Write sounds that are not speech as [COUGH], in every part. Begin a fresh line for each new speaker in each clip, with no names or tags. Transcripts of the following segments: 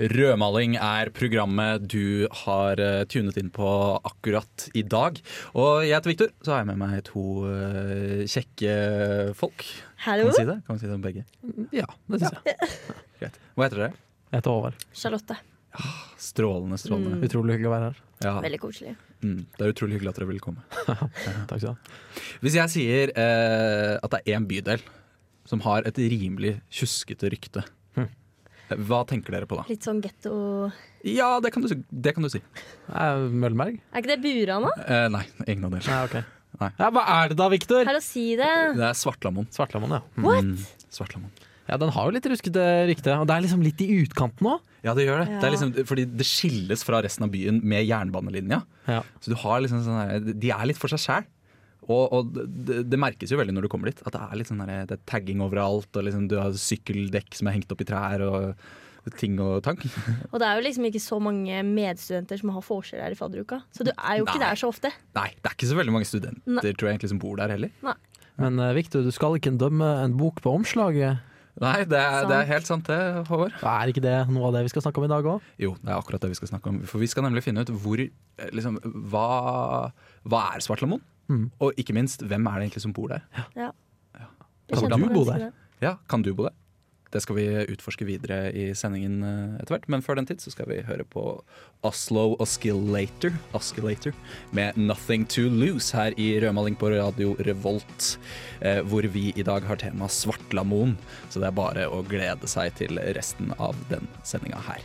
Rødmaling er programmet du har eh, tunet inn på akkurat i dag. Og jeg heter Viktor, så har jeg med meg to eh, kjekke folk. Kan vi si det? Kan vi si det om begge?
Ja, det syns jeg.
Greit. Hva heter dere?
Jeg heter Håvard.
Charlotte.
Strålende, strålende.
Utrolig hyggelig å være her.
Ja,
Veldig koselig.
mm, det er utrolig hyggelig at dere vil komme. [LAUGHS]
Takk skal du ha.
Hvis jeg sier eh, at det er én bydel som har et rimelig tjuskete rykte. Hva tenker dere på da?
Litt sånn getto
Ja, det kan du, det kan du si.
Eh, Møllenberg?
Er ikke det Burana?
Eh, nei, ingen av dere.
Nei, ok.
Nei.
Ja, hva er det da, Viktor?
Hallo, si det!
Det er Svartlamoen.
Svartlamoen, ja.
What?
Mm, Svartlamoen.
Ja, Den har jo litt ruskete rykte, og det er liksom litt i utkanten òg.
Ja, det gjør det.
Ja.
det er liksom, fordi det skilles fra resten av byen med jernbanelinja.
Ja.
Så du har liksom sånn her, De er litt for seg sjæl. Og, og det, det merkes jo veldig når du kommer dit, at det er litt sånn her, det er tagging overalt. Og liksom du har sykkeldekk som er hengt opp i trær og ting og tank.
Og det er jo liksom ikke så mange medstudenter som har forskjell her i fadderuka. Så du er jo ikke
Nei.
der så ofte.
Nei, det er ikke så veldig mange studenter
Nei.
tror jeg egentlig som bor der heller.
Men uh, Victor, du skal ikke dømme en bok på omslaget.
Nei, det er, det er helt sant det, Håvard.
Er ikke det noe av det vi skal snakke om i dag òg?
Jo, det er akkurat det vi skal snakke om. For vi skal nemlig finne ut hvor eh, liksom, hva, hva er Svartlamoen?
Mm.
Og ikke minst, hvem er det egentlig som bor der?
Jeg
Kan du bo der?
Ja, kan du bo der? Det skal vi utforske videre i sendingen eh, etter hvert. Men før den tid så skal vi høre på Oslo Oscillator, Oscillator med 'Nothing To Lose' her i Rødmaling på Radio Revolt. eh, Hvor vi i dag har tema Svartlamoen. Så det er bare å glede seg til resten av den sendinga her.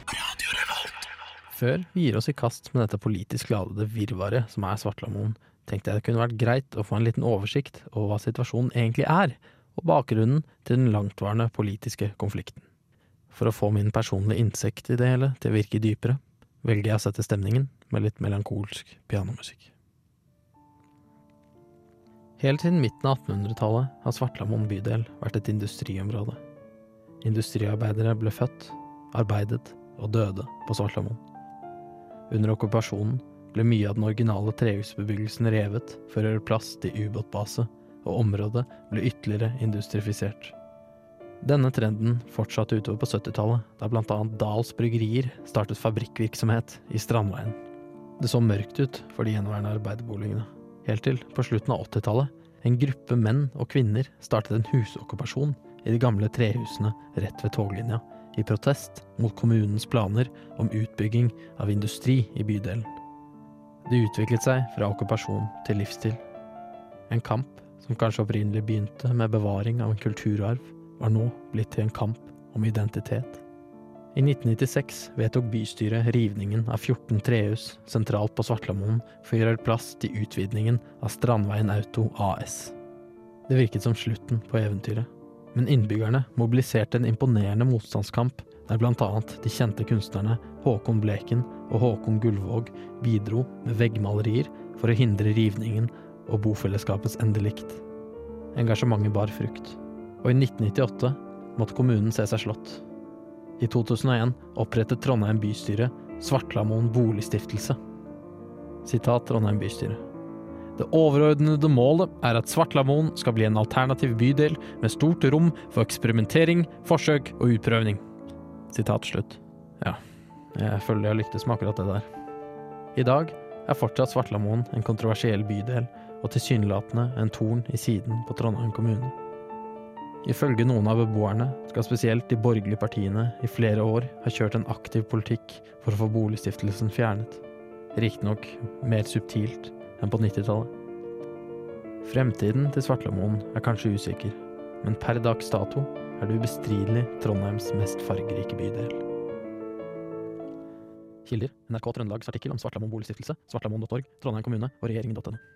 Før vi gir oss i kast med dette politisk ladede virvaret som er Svartlamoen, tenkte jeg det kunne vært greit å få en liten oversikt over hva situasjonen egentlig er, og bakgrunnen til den langtvarende politiske konflikten. For å få min personlige innsikt i det hele til å virke dypere, velger jeg å sette stemningen med litt melankolsk pianomusikk. Helt siden midten av 1800-tallet har Svartlamoen bydel vært et industriområde. Industriarbeidere ble født, arbeidet og døde på Svartlamoen. Under okkupasjonen ble mye av den originale trehusbebyggelsen revet for å gjøre plass til ubåtbase, og området ble ytterligere industrifisert. Denne trenden fortsatte utover på 70-tallet, da annet Dals Bryggerier startet fabrikkvirksomhet i Strandveien. Det så mørkt ut for de gjenværende arbeiderboligene, helt til på slutten av 80-tallet en gruppe menn og kvinner startet en husokkupasjon i de gamle trehusene rett ved toglinja, i protest mot kommunens planer om utbygging av industri i bydelen. Det utviklet seg fra okkupasjon til livsstil. En kamp som kanskje opprinnelig begynte med bevaring av en kulturarv, var nå blitt til en kamp om identitet. I 1996 vedtok bystyret rivningen av 14 trehus sentralt på Svartlamoen for å gjøre plass til utvidningen av Strandveien Auto AS. Det virket som slutten på eventyret, men innbyggerne mobiliserte en imponerende motstandskamp der annet de kjente kunstnerne Håkon Bleken og Håkon Gullvåg bidro med veggmalerier for å hindre rivningen og bofellesskapets endelikt. Engasjementet bar frukt, og i 1998 måtte kommunen se seg slått. I 2001 opprettet Trondheim bystyre Svartlamoen boligstiftelse. Sitat Trondheim bystyre. Det overordnede målet er at Svartlamoen skal bli en alternativ bydel med stort rom for eksperimentering, forsøk og utprøvning. Sitat slutt. Ja, jeg føler jeg har lyktes med akkurat det der. I dag er fortsatt Svartlamoen en kontroversiell bydel, og tilsynelatende en torn i siden på Trondheim kommune. Ifølge noen av beboerne skal spesielt de borgerlige partiene i flere år ha kjørt en aktiv politikk for å få boligstiftelsen fjernet. Riktignok mer subtilt enn på 90-tallet. Fremtiden til Svartlamoen er kanskje usikker, men per dags dato er det ubestridelig Trondheims mest fargerike bydel. Kilder NRK Trøndelags artikkel om Svartlamoen boligstiftelse, svartlamoen.org, Trondheim kommune og regjeringen.no.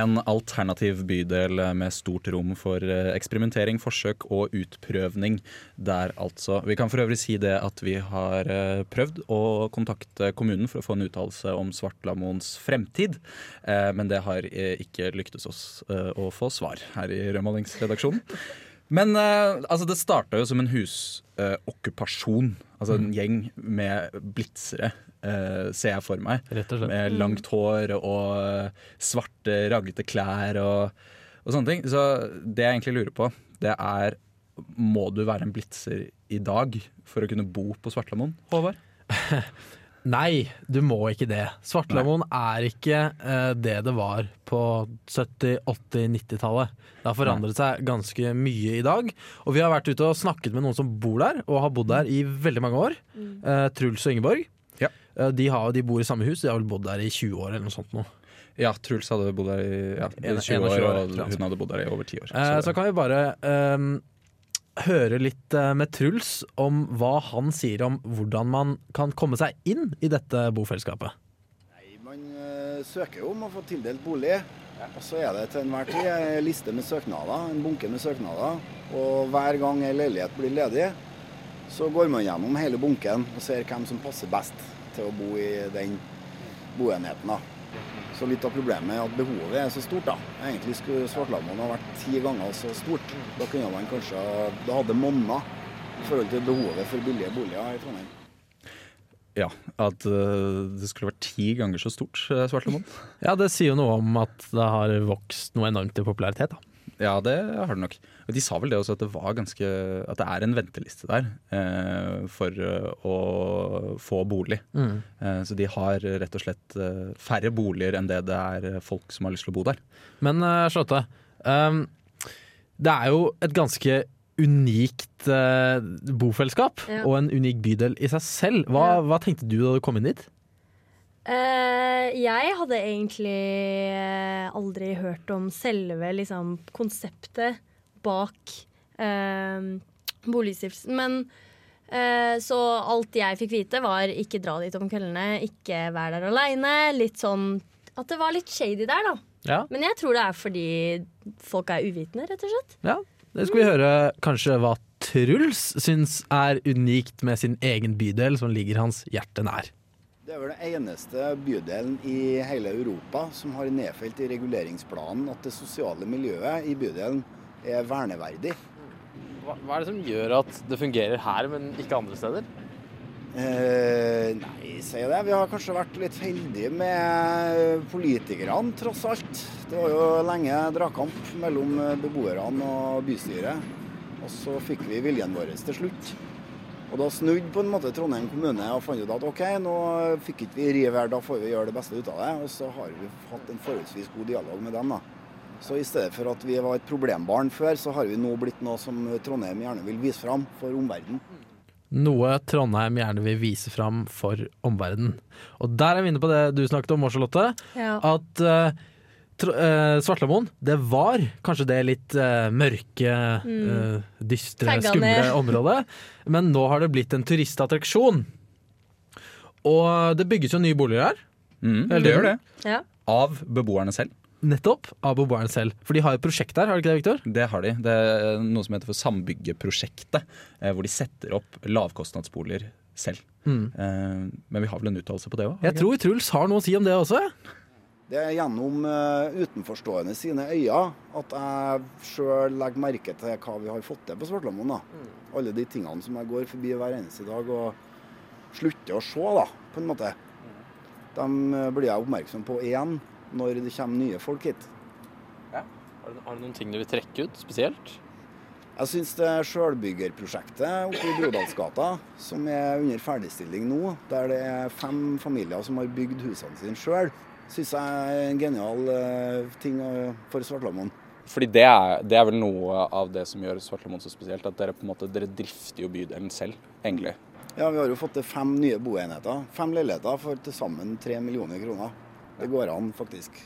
En alternativ bydel med stort rom for eh, eksperimentering, forsøk og utprøvning der, altså. Vi kan for øvrig si det at vi har eh, prøvd å kontakte kommunen for å få en uttalelse om Svartlamoens fremtid, eh, men det har ikke lyktes oss å få svar her i Rødmalingsredaksjonen. Men eh, altså, det starta jo som en husokkupasjon. altså en gjeng med blitsere, eh, ser jeg for meg.
Rett og slett.
Med langt hår og eh, svarte, raglete klær og, og sånne ting. Så det jeg egentlig lurer på, det er Må du være en blitzer i dag for å kunne bo på Svartlamoen, Håvard? [LAUGHS]
Nei, du må ikke det. Svartlamoen er ikke uh, det det var på 70-, 80-, 90-tallet. Det har forandret seg ganske mye i dag. Og vi har vært ute og snakket med noen som bor der, og har bodd der i veldig mange år. Uh, Truls og Ingeborg.
Ja.
Uh, de, har, de bor i samme hus, de har vel bodd der i 20 år eller noe sånt nå.
Ja, Truls hadde bodd der i, ja, 20
21
år, og hun hadde bodd der i over 10 år.
Så
Så,
kan vi bare eh, høre litt eh, med Truls om hva han sier om hvordan man kan komme seg inn i dette bofellesskapet.
Man eh, søker jo om å få tildelt bolig. Og så er det til enhver tid en liste med søknader, en bunke med søknader. Og hver gang en leilighet blir ledig, så går man gjennom hele bunken og ser hvem som passer best til å bo i den boenheten. da. Så litt av problemet er at behovet er så stort. da. Egentlig skulle Svartlamoen ha vært ti ganger så stort. Da kunne man kanskje Da hadde monna i forhold til behovet for billige boliger i Trondheim.
ja, at eh, det skulle vært ti ganger så stort, uh, Svartlamoen.
Ja, det sier jo noe om at det har vokst noe enormt i popularitet. da.
Ja, det har det nok. Og de sa vel det også, at det var ganske At det er en venteliste der eh, for eh, å få bolig. Eh, så de har rett og slett eh, færre boliger enn det det er eh, folk som har lyst til å bo der.
Men uh, Slåtte, ehm, det er jo et ganske unikt eh, bofellesskap
Ja.
og en unik bydel i seg selv. Hva,
Ja.
hva tenkte du da du kom inn dit?
Eh, jeg hadde egentlig eh, aldri hørt om selve liksom, konseptet bak uh, boligstiftelsen. Men eh, så alt jeg fikk vite, var ikke dra dit om kveldene, ikke vær der aleine. Litt sånn at det var litt shady der, da.
Ja,
Men jeg tror det er fordi folk er uvitende, rett og slett.
ja. Det skal vi høre kanskje hva Truls syns er unikt med sin egen bydel, som ligger hans hjerte nær.
Det er vel den eneste bydelen i hele Europa som har nedfelt i reguleringsplanen at det sosiale miljøet i bydelen er verneverdig.
Hva, hva er det som gjør at det fungerer her, men ikke andre steder?
Eh, nei, si det. Vi har kanskje vært litt heldige med politikerne, tross alt. Det var jo lenge dragkamp mellom beboerne og bystyret. Og så fikk vi viljen vår til slutt. Og da snudde på en måte Trondheim kommune og fant ut at OK, nå fikk ikke vi rive her, da får vi gjøre det beste ut av det. Og så har vi hatt en forholdsvis god dialog med dem, da. Så i stedet for at vi var et problembarn før, så har vi nå blitt noe som Trondheim gjerne vil vise fram for omverdenen.
Noe Trondheim gjerne vil vise fram for omverdenen. Og der er vi inne på det du snakket om, Charlotte.
Ja.
At uh, Svartlamoen, det var kanskje det litt eh, mørke, mm. dystre,
Tagga
skumle [LAUGHS] området. Men nå har det blitt en turistattraksjon. Og det bygges jo nye boliger her.
Mm, det gjør det.
Ja.
Av beboerne selv.
Nettopp. Av beboerne selv. For de har et prosjekt der, har de ikke det, Viktor?
Det har de. Det er noe som heter for Sambyggeprosjektet, eh, hvor de setter opp lavkostnadsboliger selv.
Mm.
Eh, men vi har vel en uttalelse på det òg?
Jeg tror Truls har noe å si om det også.
Det er gjennom eh, utenforstående sine øyne at jeg sjøl legger merke til hva vi har fått til på Svartlamoen. da. Alle de tingene som jeg går forbi hver eneste dag og slutter å se, da, på en måte. De eh, blir jeg oppmerksom på igjen når det kommer nye folk hit.
Har du noen ting du vil trekke ut spesielt?
Jeg syns det sjølbyggerprosjektet oppe i Brodalsgata, som er under ferdigstilling nå, der det er fem familier som har bygd husene sine sjøl, syns jeg er en genial eh, ting eh, for Svartlamoen.
Fordi det er, det er vel noe av det som gjør Svartlamoen så spesielt. At dere på en måte, dere drifter jo bydelen selv, egentlig.
Ja, vi har jo fått til fem nye boenheter. Fem leiligheter for til sammen tre millioner kroner. Det går an, faktisk.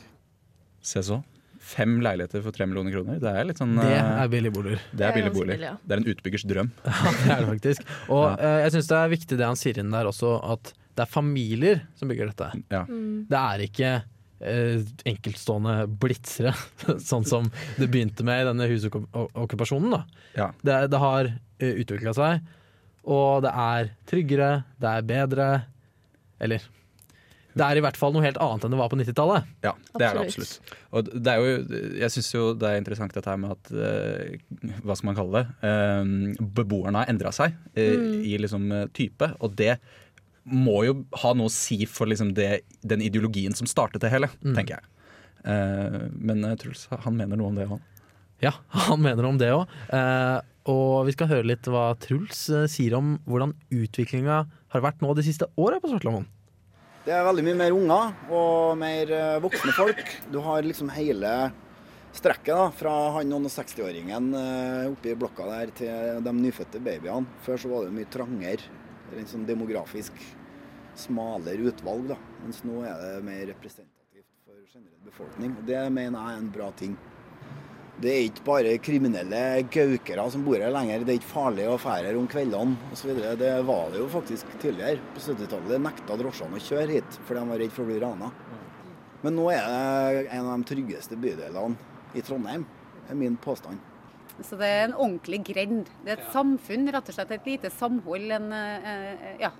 Se så. Fem leiligheter for tre millioner kroner. Det er litt sånn
Det
eh,
er billigboliger.
det er
Det er
billig
ganske
bolig.
billig, ja.
Det er en utbyggers drøm. [LAUGHS]
det er det faktisk. Og ja. jeg syns det er viktig det han sier inn der også, at det er familier som bygger dette.
Ja.
Mm.
Det er ikke eh, enkeltstående blitsere, [LAUGHS] sånn som det begynte med i denne husokkupasjonen. da.
Ja.
Det, det har uh, utvikla seg, og det er tryggere, det er bedre Eller det er i hvert fall noe helt annet enn det var på 90-tallet.
Ja, det er det
Absolutt.
Og det er jo, jeg syns jo det er interessant dette her med at uh, Hva skal man kalle det? Uh, beboerne har endra seg eh, i liksom eh, type. Og det må jo ha noe å si for liksom det, den ideologien som startet det hele, tenker jeg. Uh, men eh, Truls, han mener noe om det òg.
Ja, [LAUGHS] han mener om det òg. Uh, og vi skal høre litt hva Truls uh, sier om hvordan utviklinga har vært nå de siste åra på Svartlamoen.
Det er veldig mye mer unger og mer eh, voksne folk. Du har liksom hele strekket da, fra han og 60-åringen eh, oppe i blokka der til de nyfødte babyene. Før så var det mye trangere, en sånn demografisk smalere utvalg. da. Mens nå er det mer representativt for generell befolkning. Og Det mener jeg er en bra ting. Det er ikke bare kriminelle gaukere som bor her lenger. Det er ikke farlig å fære her om kveldene osv. Det var det jo faktisk tidligere. På 70-tallet nekta drosjene å kjøre hit fordi de var redd for å bli rana. Men nå er det en av de tryggeste bydelene i Trondheim, er min påstand.
Så det er en ordentlig grend. Det er et samfunn, rett og slett. Et lite samhold. En, eh, ja.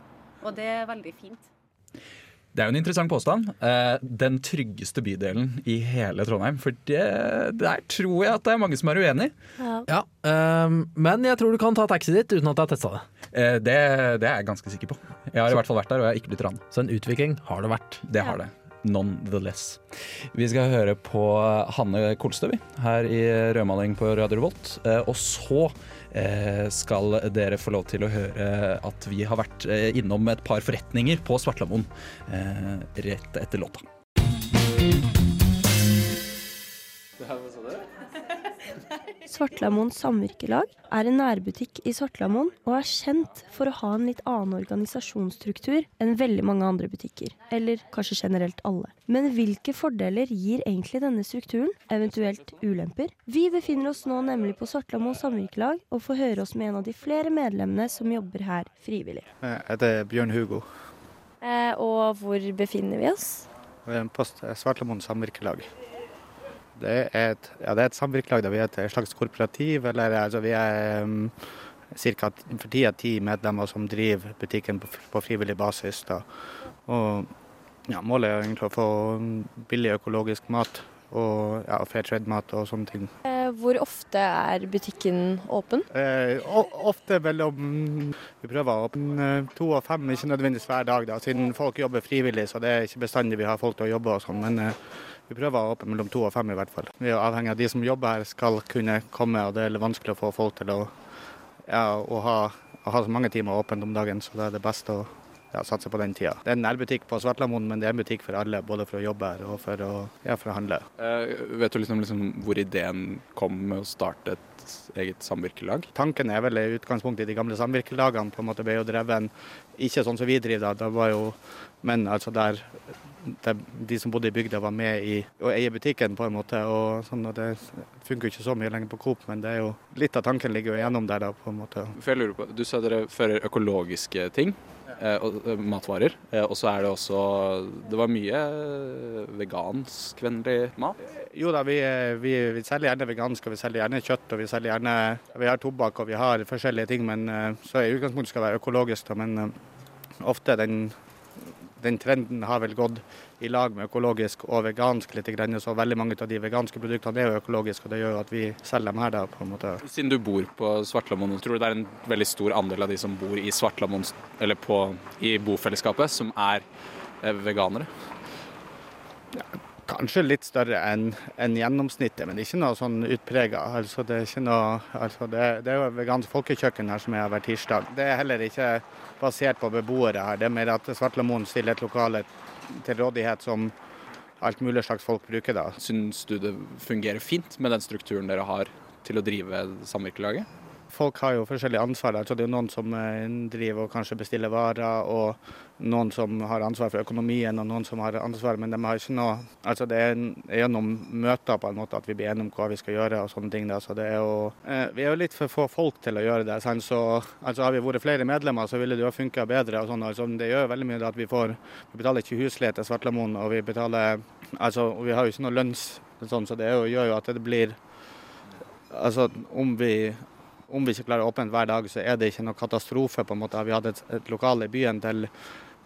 Og det er veldig fint.
Det er jo en interessant påstand. Eh, den tryggeste bydelen i hele Trondheim. For det, der tror jeg at det er mange som er uenig.
Ja.
Ja, ehm, men jeg tror du kan ta taxi dit uten at jeg har testa det.
Eh, det, det er jeg ganske sikker på. Jeg har i hvert fall vært der, og jeg har ikke blitt ranet.
Så en utvikling har det vært.
Det har det. Nonetheless. Vi skal høre på Hanne Kolstø her i Rødmaling på Radio Revolt. Eh, Og så eh, skal dere få lov til å høre at vi har vært eh, innom et par forretninger på Svartlamoen rett etter låta.
Svartlamoen samvirkelag er en nærbutikk i Svartlamoen og er kjent for å ha en litt annen organisasjonsstruktur enn veldig mange andre butikker. Eller kanskje generelt alle. Men hvilke fordeler gir egentlig denne strukturen? Eventuelt ulemper? Vi befinner oss nå nemlig på Svartlamoen samvirkelag og får høre oss med en av de flere medlemmene som jobber her frivillig.
Jeg heter Bjørn Hugo.
Eh, og hvor befinner vi oss?
Vi er på Svartlamoen samvirkelag. Det er et, ja, det er et samvirkelag da vi er et slags korporativ. Eller, altså, vi er um, ca. for tida ti medlemmer som driver butikken på, på frivillig basis. Da. Og ja, målet er egentlig å få billig økologisk mat og ja, fair trade-mat og sånne ting.
Eh, hvor ofte er butikken åpen?
Eh, ofte mellom Vi prøver å åpne to og fem, ikke nødvendigvis hver dag, da, siden folk jobber frivillig. Så det er ikke bestandig vi har folk til å jobbe og sånn. Men eh, vi prøver å åpne mellom to og fem i hvert fall. Vi er avhengig av de som jobber her skal kunne komme, og det er vanskelig å få folk til å, ja, å, ha, å ha så mange timer åpent om dagen. Så det er det beste å ja, satse på den tida. Det er en nærbutikk på Svartlamoen, men det er en butikk for alle, både for å jobbe her og for å, ja, for å handle.
Eh, vet du liksom, liksom hvor ideen kom med å starte et eget samvirkelag?
Tanken er vel i utgangspunktet i de gamle samvirkelagene på en måte ble jo dreven ikke sånn som vi driver da, da var jo men altså der de som bodde i bygda var med i å eie butikken på en måte. og sånn, og Det funker ikke så mye lenger på Coop, men det er jo, litt av tanken ligger jo gjennom der da på en måte.
For jeg lurer på, Du sa dere fører økologiske ting, eh, og, eh, matvarer. Eh, og så er det også Det var mye veganskvennlig mat.
Jo da, vi, vi, vi selger gjerne vegansk, og vi selger gjerne kjøtt, og vi selger gjerne Vi har tobakk og vi har forskjellige ting, men så i utgangspunktet skal det være økologisk. Da, men ofte den, den trenden har vel gått i lag med økologisk og vegansk litt, så veldig mange av de veganske produktene er jo økologiske, og det gjør jo at vi selger dem her da, på en måte.
Siden du bor på Svartlamoen, tror du det er en veldig stor andel av de som bor i Svartlamoen, eller på, i bofellesskapet, som er veganere? veganere?
Kanskje litt større enn en gjennomsnittet, men ikke noe sånn utprega. Altså, det er ikke noe, altså, det, det er jo vegansk folkekjøkken her som er hver tirsdag. Det er heller ikke basert på beboere her. Det er mer at Svartlamoen stiller et lokale til rådighet som alt mulig slags folk bruker da.
Syns du det fungerer fint med den strukturen dere har til å drive samvirkelaget?
Folk har jo forskjellig ansvar. Altså, det er jo noen som eh, driver og kanskje bestiller varer, og noen som har ansvar for økonomien, og noen som har ansvar, men de har ikke noe Altså, det er gjennom møter på en måte at vi blir enige om hva vi skal gjøre og sånne ting. Da. Så det er jo eh, Vi er jo litt for få folk til å gjøre det. Sant? Så altså, har vi vært flere medlemmer, så ville det jo funka bedre. og sånn. Altså, det gjør veldig mye at vi får Vi betaler ikke husleie til Svartlamoen, og vi betaler Altså, vi har jo ikke noe lønns, sånn, så det jo, gjør jo at det blir Altså, om vi, om vi ikke klarer å åpne hver dag, så er det ikke noe katastrofe. på en måte. Har vi hatt et, et lokale i byen til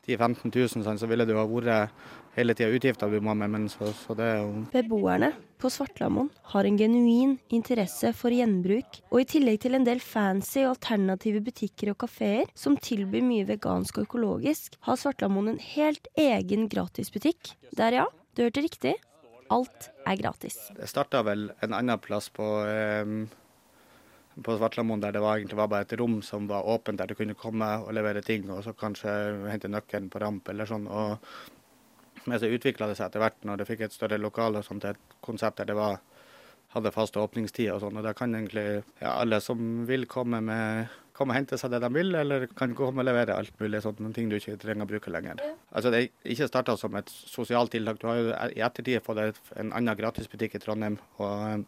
10 000-15 000, sånn, så ville det jo ha vært hele tida utgifter vi må med, men så, så det er jo
Beboerne på Svartlamoen har en genuin interesse for gjenbruk, og i tillegg til en del fancy og alternative butikker og kafeer som tilbyr mye vegansk og økologisk, har Svartlamoen en helt egen gratisbutikk. Der ja, du hørte riktig. Alt er gratis.
Det starta vel en annen plass på, eh, på Svartlamoen der det var, egentlig var bare et rom som var åpent, der du kunne komme og levere ting, og så kanskje hente nøkkelen på ramp eller sånn. og Men så utvikla det seg etter hvert, når det fikk et større lokale og sånt, et konsept der det var, hadde faste åpningstider og sånn. Og da kan egentlig ja, alle som vil komme med komme og hente seg det de vil, eller kan komme og levere alt mulig sånt, noen ting du ikke trenger å bruke lenger. Altså Det er ikke starta som et sosialt tiltak. Du har jo i ettertid fått en annen gratisbutikk i Trondheim. Og,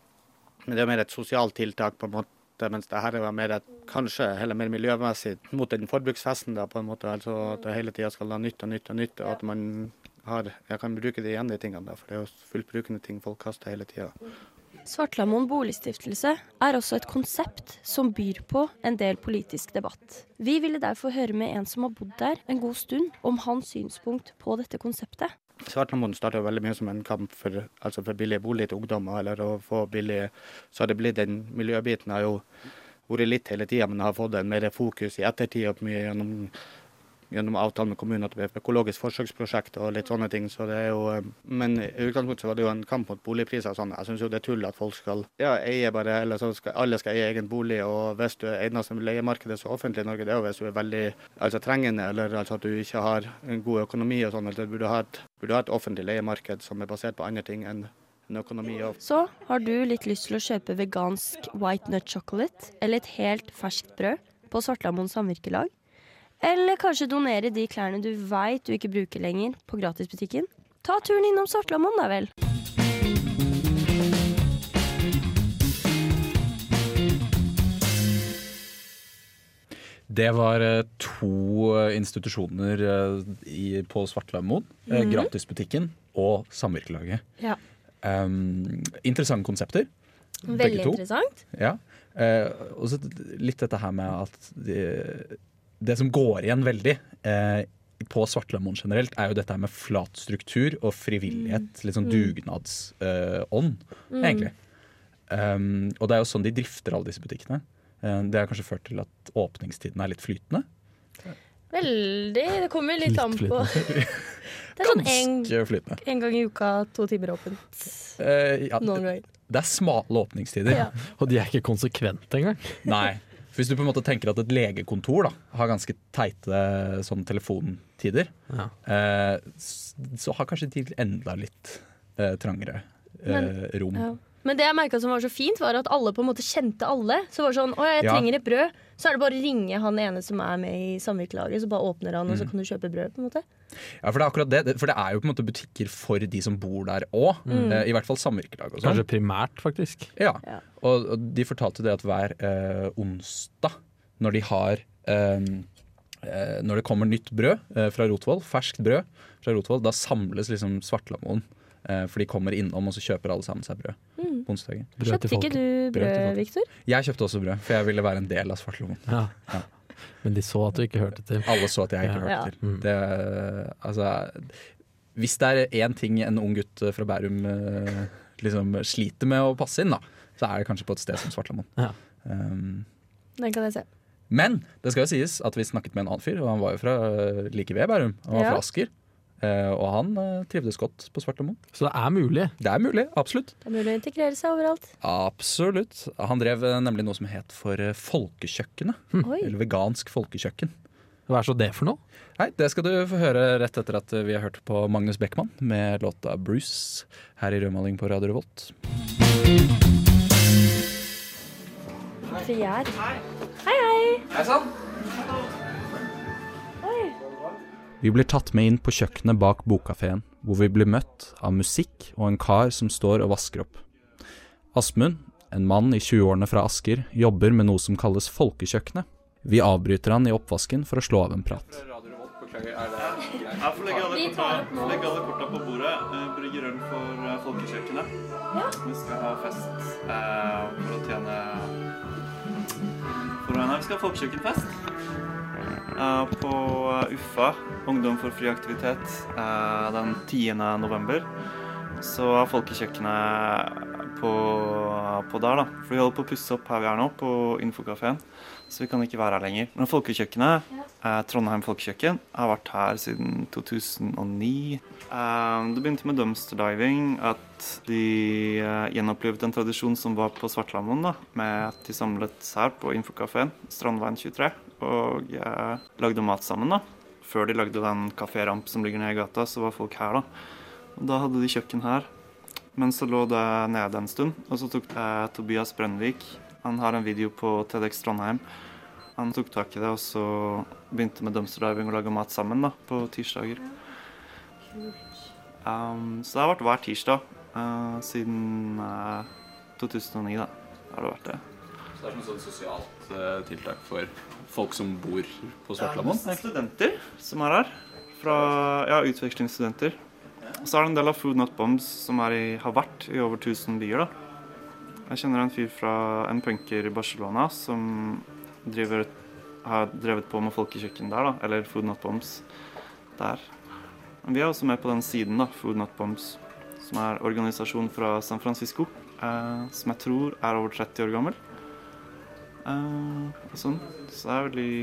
men det er mer et sosialt tiltak, på en måte, mens det her er mer kanskje heller mer miljømessig mot den forbruksfesten. da, på en måte, altså At det hele tida skal ha nytt og nytt og nytt, og at man har, jeg kan bruke det igjen, de tingene. da, For det er jo fullbrukende ting folk kaster hele tida.
Svartlamoen boligstiftelse er også et konsept som byr på en del politisk debatt. Vi ville derfor høre med en som har bodd der en god stund, om hans synspunkt på dette konseptet.
Svartlamoen starta veldig mye som en kamp for, altså for billige bolig til ungdommer, eller å få billig Så har det blitt den miljøbiten har jo vært litt hele tida, men har fått en mer fokus i ettertid, og mye gjennom, gjennom avtalen med kommunen at det blir økologisk forsøksprosjekt og litt sånne ting. Så er jo, eh, men i utgangspunktet var det jo en kamp mot boligpriser og sånn. Jeg syns jo det er tull at folk skal ja, eie bare, eller skal alle skal eie egen bolig. Og hvis du er eneste leiemarkedet så offentlig i Norge, det er jo hvis du er veldig altså trengende, eller altså at du ikke har en god økonomi og sånn. Eller burde ha et, burde ha et offentlig leiemarked som er basert på andre ting enn økonomi.
Så har du litt lyst til å kjøpe vegansk white nut chocolate eller et helt ferskt brød på Svartlamoen samvirkelag? Eller kanskje donere de klærne du veit du ikke bruker lenger på gratisbutikken? Ta turen innom Svartlamoen, da vel.
Det var eh, to eh, institusjoner eh, i, på Svartlamoen. eh, Gratisbutikken og Samvirkelaget.
Ja.
Um, interessante konsepter.
Veldig interessant.
Ja. Uh, og så litt dette her med at det, det som går igjen veldig eh, på Svartlamoen generelt, er jo dette med flat struktur og frivillighet. Litt sånn dugnadsånd, egentlig. Um, og det er jo sånn de drifter alle disse butikkene. Eh, det har kanskje ført til at åpningstiden er litt flytende.
Veldig. Det kommer litt,
Litt
an på. [LAUGHS] Det er sånn en,
flytende.
en gang i uka, to timer åpent.
Uh, ja,
Noen ganger.
det er smale åpningstider.
Ja.
Og de er ikke konsekvente engang.
Nei. For Hvis du på en måte tenker at et legekontor da, har ganske teite sånn telefontider,
Ja.
eh, så har kanskje de enda litt eh, trangere eh,
Men-
rom.
Ja. Men det jeg merket som var så fint, var at alle på en måte kjente alle. Så var det sånn, å jeg
Ja.
trenger et brød. Så er det bare å ringe han ene som er med i samvirkelaget, så bare åpner han, og
Mm.
så kan du kjøpe brød. på en måte.
Ja, for det er akkurat det. For det er jo på en måte butikker for de som bor der òg. Eh, I hvert fall samvirkelag og sånn.
Kanskje primært, faktisk.
Ja.
Ja.
Og, og de fortalte det at hver eh, onsdag, når de har eh, eh, Når det kommer nytt brød eh, fra Rotvoll, ferskt brød fra Rotvoll, da samles liksom Svartlamoen. For de kommer innom, og så kjøper alle sammen seg brød
Mm.
På
onsdagen.
Kjøpte ikke du
Brød.
Viktor?
Jeg kjøpte også brød, for jeg ville være en del av Svartlamoen.
Ja.
Ja.
Men de så at du ikke hørte til.
Alle så at jeg ikke
Ja.
hørte
Ja.
til.
Mm.
Det, altså, hvis det er én ting en ung gutt fra Bærum eh, liksom sliter med å passe inn, da, så er det kanskje på et sted som Svartlamoen.
Ja.
Um,
Den kan jeg se.
men det skal jo sies at vi snakket med en annen fyr, og han var jo fra eh, like ved Bærum. Han var
Ja.
fra Asker. Eh, og han eh, trivdes godt på Svartlamoen.
Så det er mulig.
Det er mulig, absolutt.
Det er mulig å integrere seg overalt.
Absolutt. Han drev eh, nemlig noe som het for Folkekjøkkenet.
Oi.
Eller vegansk folkekjøkken.
Hva er så det for noe?
Nei, Det skal du få høre rett etter at vi har hørt på Magnus Beckmann med låta 'Bruce' her i Rødmaling på Radio Revolt.
Hei Hei, hei.
Hei sann! Vi blir tatt med inn på kjøkkenet bak bokkafeen, hvor vi blir møtt av musikk og en kar som står og vasker opp. Asmund, en mann i 20-årene fra Asker, jobber med noe som kalles Folkekjøkkenet. Vi avbryter han i oppvasken for å slå av en prat.
Jeg får legge alle, korta, legge alle korta på bordet. Eh, Brygge øl for eh, Folkekjøkkenet. Vi skal ha fest eh, for å tjene For å, vi skal ha folkekjøkkenfest på UFA, Uffa, Ungdom for fri aktivitet, eh, den 10. november. Så er folkekjøkkenet på, på der, da. For vi holder på å pusse opp her vi er nå, på Infokafeen. Så vi kan ikke være her lenger. Men folkekjøkkenet, eh, Trondheim folkekjøkken, har vært her siden 2009. Eh, det begynte med dumpster diving, at de eh, gjenopplevde en tradisjon som var på Svartlamoen, da, med at de samlet her på Infokafeen, Strandveien 23, og eh, lagde mat sammen, da. Før de lagde den kaféramp som ligger nede i gata, så var folk her, da. Og da hadde de kjøkken her. Men så lå det nede en stund, og så tok eh, Tobias Brønnvik Han har en video på TEDX Trondheim. Han tok tak i det og så begynte med dumpster diving og lage mat sammen da, på tirsdager. Um, så det har vært hver tirsdag uh, siden uh, 2009, da. Har det vært det.
Så det er som et sånt sosialt uh, tiltak for folk som bor på
Det er studenter som er her. Fra ja, utvekslingsstudenter. Og så er det en del av Food Not Bombs som i, har vært i over 1000 byer. da. Jeg kjenner en fyr fra en punker i Barcelona som driver, har drevet på med folkekjøkken der, da. Eller Food Not Bombs der. Men vi er også med på den siden, da, Food Not Bombs, som er organisasjon fra San Francisco. Eh, som jeg tror er over 30 år gammel. Eh, og sånn. Så det er veldig,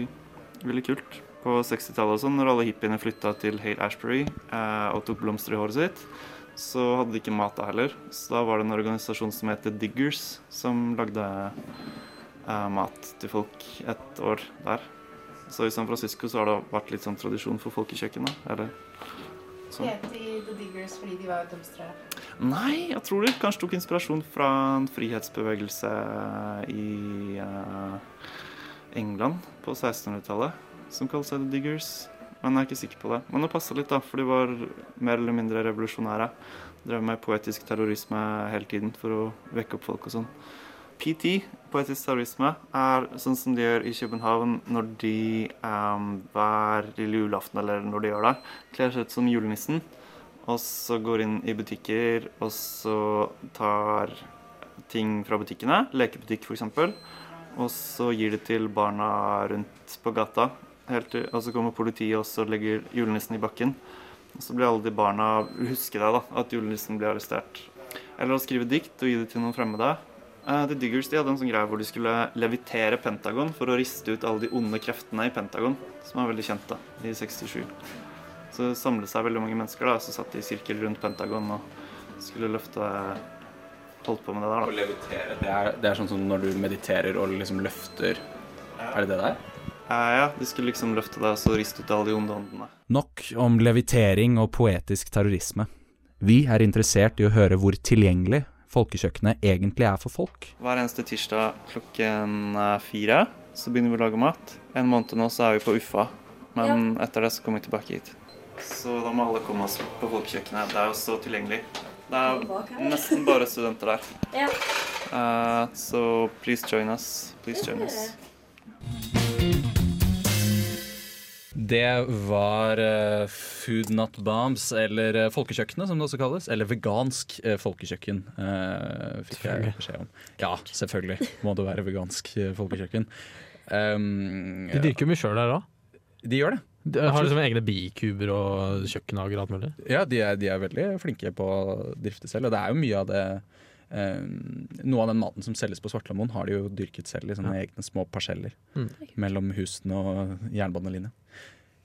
veldig kult. På 60-tallet og sånn, når alle hippiene flytta til Hale Ashbury eh, og tok blomster i håret sitt, så hadde de ikke mat da heller. Så da var det en organisasjon som heter Diggers, som lagde eh, mat til folk et år der. Så i San Francisco så har det vært litt sånn tradisjon for folkekjøkken. da, eller sånn.
Het de The Diggers fordi de var dømstere?
Nei, jeg tror de kanskje tok inspirasjon fra en frihetsbevegelse i uh, England på 1600-tallet, som kalte seg The Diggers. Men jeg er ikke sikker på det. Men det passa litt, da, for de var mer eller mindre revolusjonære. Drev med poetisk terrorisme hele tiden for å vekke opp folk og sånn. PT, poetisk terrorisme, er sånn som de gjør i København når de um, hver lille julaften, eller når de gjør det, kler seg ut som julenissen. Og så går inn i butikker, og så tar ting fra butikkene, lekebutikk f.eks., og så gir de til barna rundt på gata. Til, og så kommer politiet og så legger julenissen i bakken. Og så blir alle de barna huske det, da, at julenissen blir arrestert. Eller å skrive dikt og gi det til noen fremmede. Eh, The Diggers de hadde en sånn greie hvor de skulle levitere Pentagon for å riste ut alle de onde kreftene i Pentagon, som er veldig kjent da, i 67. Så det samlet seg veldig mange mennesker da, så satt de i sirkel rundt Pentagon og skulle løfte Holdt på med det der, da.
Å levitere, det er, det er sånn som når du mediterer og liksom løfter Er det det der?
Ja, ja, de skulle liksom løfte deg og så riste ut alle de onde åndene.
Nok om levitering og poetisk terrorisme. Vi er interessert i å høre hvor tilgjengelig folkekjøkkenet egentlig er for folk.
Hver eneste tirsdag klokken eh, fire så begynner vi å lage mat. En måned nå så er vi på Uffa, men etter det så kommer vi tilbake hit. Så da må alle komme oss på folkekjøkkenet. Det er jo så tilgjengelig. Det er nesten bare studenter der.
Ja.
Uh, så please join us. Please join us.
Det var uh, Food Not Bombs, eller uh, Folkekjøkkenet som det også kalles. Eller vegansk uh, folkekjøkken, fikk jeg beskjed om. Ja, selvfølgelig må det være vegansk folkekjøkken. Um,
De dyrker jo mye sjøl der òg.
De gjør det.
De har liksom egne bikuber og kjøkkenhager og alt mulig.
Ja, de er, de er veldig flinke på å drifte selv, og det er jo mye av det Noe av den maten som selges på Svartlamoen, har de jo dyrket selv i sånne egne små parseller
Mm.
mellom husene og jernbanelinja.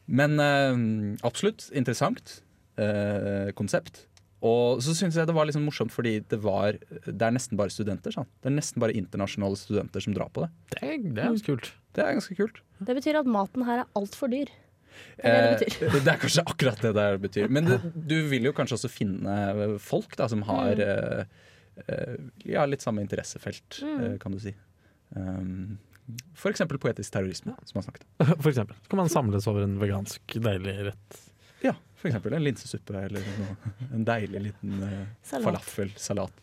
Men eh, absolutt interessant eh, konsept. Og så syns jeg det var sånn morsomt fordi det var Det er nesten bare studenter. Sant? Det er nesten bare internasjonale studenter som drar på det.
Det er, det er ganske kult.
Det er ganske kult.
Det betyr at maten her er altfor dyr. Det er det.
Eh, [LAUGHS] det er kanskje akkurat det det betyr. Men det, du vil jo kanskje også finne folk da, som har
Mm.
Eh, ja, litt samme interessefelt,
Mm.
eh, kan du si. Um, eksempel poetisk terrorisme, som man snakket om. [LAUGHS]
For eksempel. Så kan man samles over en vegansk deilig rett.
Ja, for eksempel en linsesuppe eller noe. [LAUGHS] En deilig liten uh,
Salat.
falafelsalat.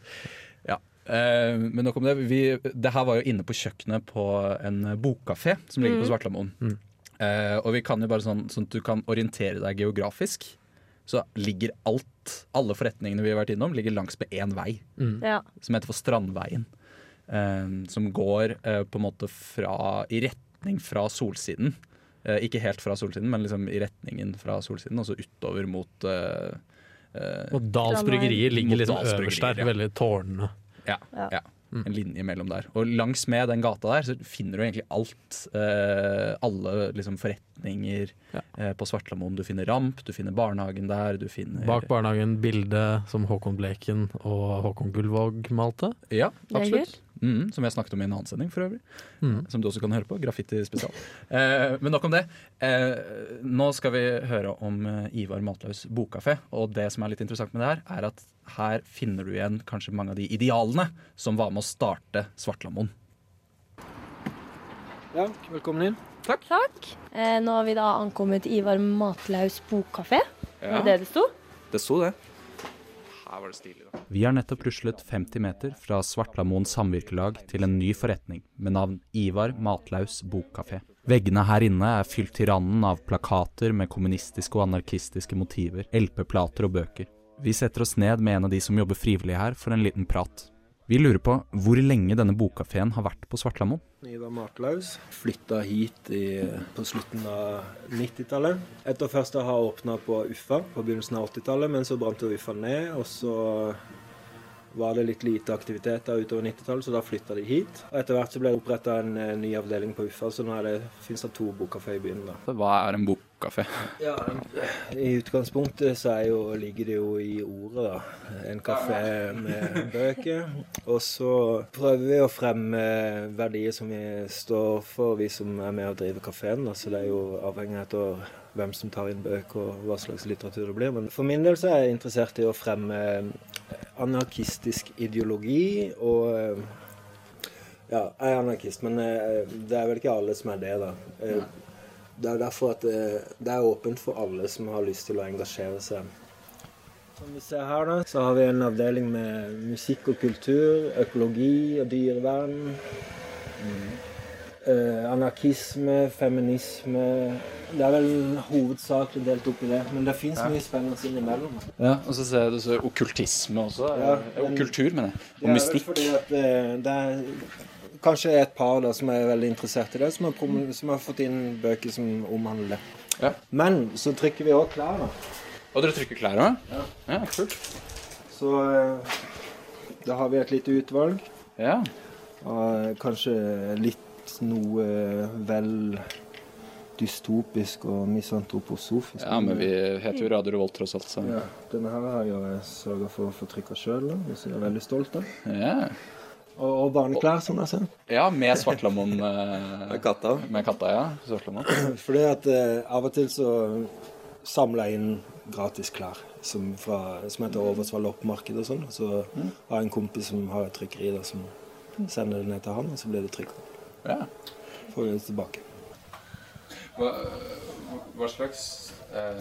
Ja. Uh, men nok om det. Vi, det her var jo inne på kjøkkenet på en bokkafé som ligger på
Mm.
Svartlamoen.
Mm.
Uh, og vi kan jo bare sånn, sånn at du kan orientere deg geografisk. Så ligger alt, alle forretningene vi har vært innom, ligger langs med én vei.
Mm.
Ja.
Som heter for Strandveien. Eh, som går eh, på en måte fra, i retning fra solsiden. Eh, ikke helt fra solsiden, men liksom i retningen fra solsiden, og så utover mot eh, eh,
Og Dals bryggerier ligger liksom øverst der,
ja.
veldig tårnende.
Ja,
Ja.
ja.
Mm.
En linje mellom der. Og langs med den gata der så finner du egentlig alt. Eh, alle liksom forretninger
Ja.
eh, på Svartlamoen. Du finner Ramp, du finner barnehagen der, du finner
Bak barnehagen bildet som Håkon Bleken og Håkon Gullvåg malte.
Ja, absolutt. Mm, som jeg snakket om i en annen sending, for øvrig.
Mm.
Som du også kan høre på. Graffiti spesial. Eh, men nok om det. Eh, nå skal vi høre om eh, Ivar Matlaus bokkafé. Og det som er litt interessant med det her, er at her finner du igjen kanskje mange av de idealene som var med å starte Svartlamoen.
Ja, velkommen inn.
Takk. Eh, nå har vi da ankommet Ivar Matlaus bokkafé. Var det det det sto?
Det sto det. Her var det stilig, da. Vi har nettopp ruslet 50 meter fra Svartlamoen samvirkelag til en ny forretning med navn Ivar Matlaus bokkafé. Veggene her inne er fylt til randen av plakater med kommunistiske og anarkistiske motiver, LP-plater og bøker. Vi setter oss ned med en av de som jobber frivillig her for en liten prat. Vi lurer på hvor lenge denne bokkafeen har vært på Svartlamoen.
Ivar Matlaus flytta hit i, på slutten av 90-tallet. Etter først å ha åpna på Uffa på begynnelsen av 80-tallet, men så brant Uffa ned. Og så var det litt lite aktivitet der utover 90-tallet, så da flytta de hit. Og etter hvert så ble det oppretta en eh, ny avdeling på Uffa, så nå er det, finnes det to bokkafé i byen. da.
Hva er en bokkafé?
Ja, I utgangspunktet så er jo, ligger det jo i ordet, da. En kafé med bøker. Og så prøver vi å fremme verdier som vi står for, vi som er med og driver kafeen. Så det er jo avhengig av hvem som tar inn bøker og hva slags litteratur det blir. Men for min del så er jeg interessert i å fremme anarkistisk ideologi og ja, jeg er anarkist, men eh, det er vel ikke alle som er det, da. Eh, Det er derfor at det, det er åpent for alle som har lyst til å engasjere seg. Som vi ser her, da, så har vi en avdeling med musikk og kultur, økologi og dyrevern. Eh, anarkisme, feminisme Det er vel hovedsakelig delt opp i det, men det fins mye spennende innimellom.
Ja, og så ser jeg det så okkultisme også.
Ja,
Eh,
og
Kultur, mener jeg.
Det
Og
er vel fordi at det, det er kanskje et par da som er veldig interessert i det, som har, som har fått inn bøker som omhandler det.
Ja.
Men så trykker vi òg klær, da.
Og dere trykker klær òg?
Ja.
ja. Kult.
Så eh, da har vi et lite utvalg.
Ja.
Og kanskje litt noe vel dystopisk og misantroposofisk.
ja, men vi heter jo Radio Revolt tross alt, så
Ja, denne her har jeg sørga for å få trykka sjøl, som jeg er veldig stolt av.
Ja,
Og, og barneklær, som jeg ser.
ja med Svartlamoen eh,
Med katta.
Med katta, ja. Svartlamon. [CLEARS THROAT]
Fordi at eh, av og til så samler jeg inn gratis klær som, fra, som heter Oversvall loppemarked og sånn. Så har jeg en kompis som har et trykkeri da, som sender det ned til han, og så blir det trykka.
Ja.
Får vi det tilbake.
Hva, hva, slags, eh,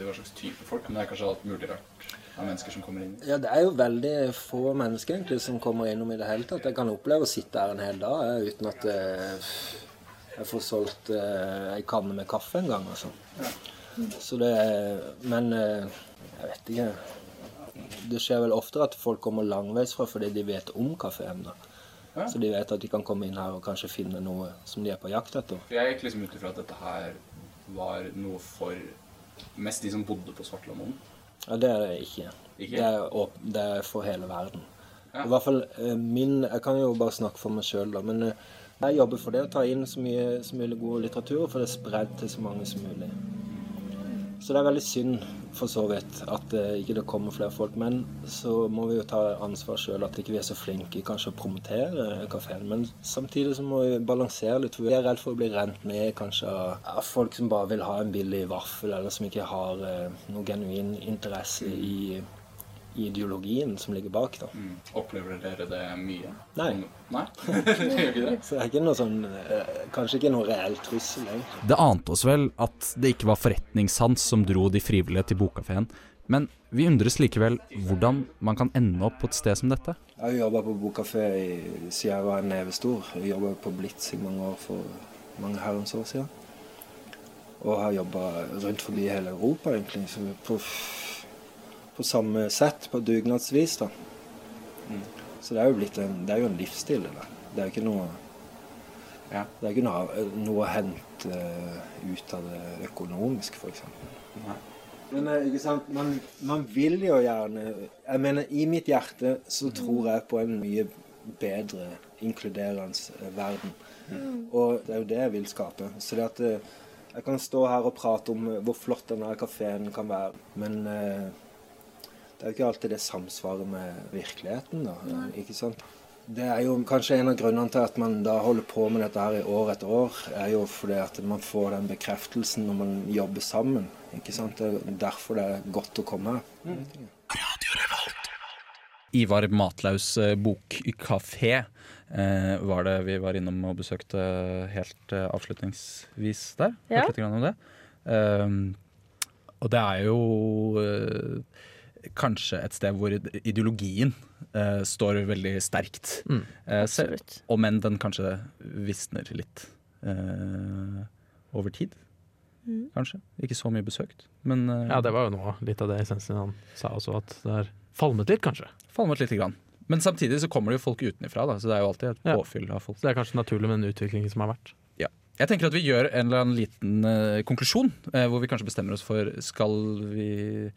hva slags type folk? Men det er kanskje alt mulig rart av mennesker som kommer inn?
Ja, det er jo veldig få mennesker egentlig som kommer innom i det hele tatt. Jeg kan oppleve å sitte her en hel dag jeg, uten at eh, jeg får solgt eh, ei kanne med kaffe en gang. Altså. Så det Men eh, jeg vet ikke. Det skjer vel oftere at folk kommer langveisfra fordi de vet om kafeen. Så de vet at de kan komme inn her og kanskje finne noe som de er på jakt etter.
Jeg gikk liksom ut ifra at dette her var noe for mest de som bodde på Svartlamoen.
Ja, det er det ikke.
Ikke?
Det, er åp det er for hele verden.
Ja.
I hvert fall eh, min Jeg kan jo bare snakke for meg sjøl, da. Men eh, jeg jobber for det å ta inn så mye som mulig god litteratur og få det spredd til så mange som mulig. Så det er veldig synd for så vidt at det ikke kommer flere folk. Men så må vi jo ta ansvar sjøl at ikke vi er så flinke kanskje å promotere kafeen. Men samtidig så må vi balansere litt. For vi er redd for å bli rent med kanskje av folk som bare vil ha en billig vaffel, eller som ikke har eh, noe genuin interesse i ideologien som ligger bak. da.
Opplever dere det mye?
Nei.
Nei? [LAUGHS] det gjør ikke det? [LAUGHS]
Så det er ikke noe sånn eh, Kanskje ikke noe reell trussel, egentlig.
Det ante oss vel at det ikke var forretningssans som dro de frivillige til bokkafeen, men vi undres likevel hvordan man kan ende opp på et sted som dette.
Jeg har jobba på bokkafé siden jeg var en nevestor. Jeg jobba på Blitz i mange år for mange herrens år siden. Og har jobba rundt forbi hele Europa, egentlig. Så på, på samme sett, på dugnadsvis, da. Så det er jo blitt en, det er jo en livsstil, det der. Det er jo ikke noe Det er ikke noe, noe å hente eh, ut av det økonomisk, f.eks. Men eh, ikke sant, man, man vil jo gjerne Jeg mener, i mitt hjerte så tror jeg på en mye bedre inkluderende verden. Mm. Og det er jo det jeg vil skape. Så det at eh, jeg kan stå her og prate om hvor flott denne kafeen kan være, men eh, det er jo ikke alltid det samsvarer med virkeligheten, da.
Nei.
Ikke sant? Det er jo kanskje en av grunnene til at man da holder på med dette her i år etter år, er jo fordi at man får den bekreftelsen når man jobber sammen. Ikke sant? Det er derfor det er godt å komme her.
Ivar Matlaus eh, bokkafé eh, var det vi var innom og besøkte helt eh, avslutningsvis der.
Ja.
Litt grann om det. Ehm, og det er jo eh, kanskje et sted hvor ideologien uh, står veldig sterkt.
Mm,
Eh, selv- Om enn den kanskje visner litt uh, over tid.
Mm.
Kanskje. Ikke så mye besøkt, men
Ja, det var jo noe litt av det essensen han sa også, at det har falmet litt, kanskje.
falmet lite grann. Men samtidig så kommer det jo folk utenfra, da, så det er jo alltid et
Ja.
påfyll av folk.
Det er kanskje naturlig med den utviklingen som har vært.
Ja. Jeg tenker at vi gjør en eller annen liten uh, konklusjon, uh, hvor vi kanskje bestemmer oss for skal vi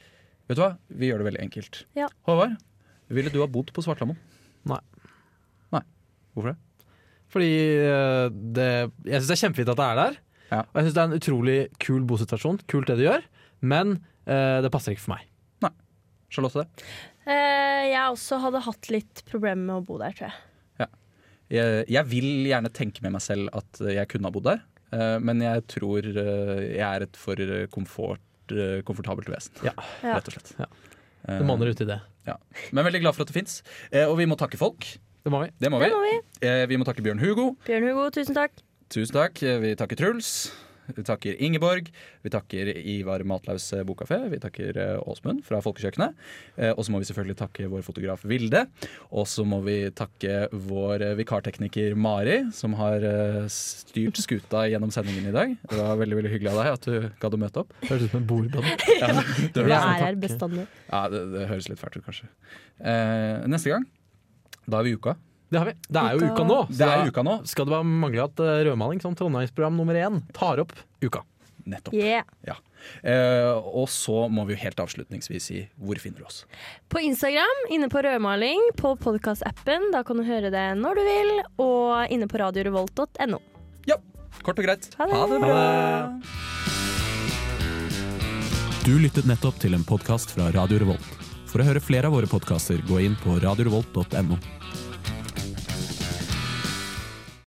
Vet du hva, vi gjør det veldig enkelt.
Ja.
Håvard, ville du ha bodd på Svartlamoen?
Nei.
Nei. Hvorfor det?
Fordi eh, det, jeg syns det er kjempefint at det er der. Og jeg syns det er en utrolig kul bosituasjon. Kult det du gjør, men eh, det passer ikke for meg.
Charlotte?
Eh, jeg også hadde hatt litt problemer med å bo der, tror jeg.
Jeg, jeg vil gjerne tenke med meg selv at jeg kunne ha bodd der, eh, men jeg tror eh, jeg er et for komfort, komfortabelt vesen.
Ja.
Rett og slett.
Ja. Det monner ut i det.
Ja. Men veldig glad for at det fins. Og vi må takke folk.
Det må vi.
Det må
Det må vi.
Eh, vi må takke Bjørn Hugo.
Bjørn Hugo, tusen takk.
Tusen takk. Vi takker Truls. Vi takker Ingeborg. Vi takker Ivar Matlaus bokkafé. Vi takker eh, Åsmund fra Folkekjøkkenet. Eh, Og så må vi selvfølgelig takke vår fotograf Vilde. Og så må vi takke vår eh, vikartekniker Mari, som har eh, styrt skuta gjennom sendingen i dag. Det var veldig veldig hyggelig av deg at du gadd å møte opp.
Høres ut som en bordbønn. [LAUGHS]
Ja, det, høres-
er.
Ja, det, det høres litt fælt ut, kanskje. Eh, neste gang, da er vi i uka.
Det har vi. Det er jo uka nå.
Det er uka nå.
Skal det bare mangle at eh, Rødmaling som Trondheimsprogram nummer én tar opp uka.
Nettopp.
Yeah.
Ja. Eh, og så må vi jo helt avslutningsvis si hvor finner du oss.
På Instagram, inne på Rødmaling, på podkastappen. Da kan du høre det når du vil. Og inne på radiorevolt.no.
Ja, Kort og greit.
Ha det.
Ha det bra.
Du lyttet nettopp til en podkast fra Radio Revolt. For å høre flere av våre podkaster, gå inn på radiorevolt.no.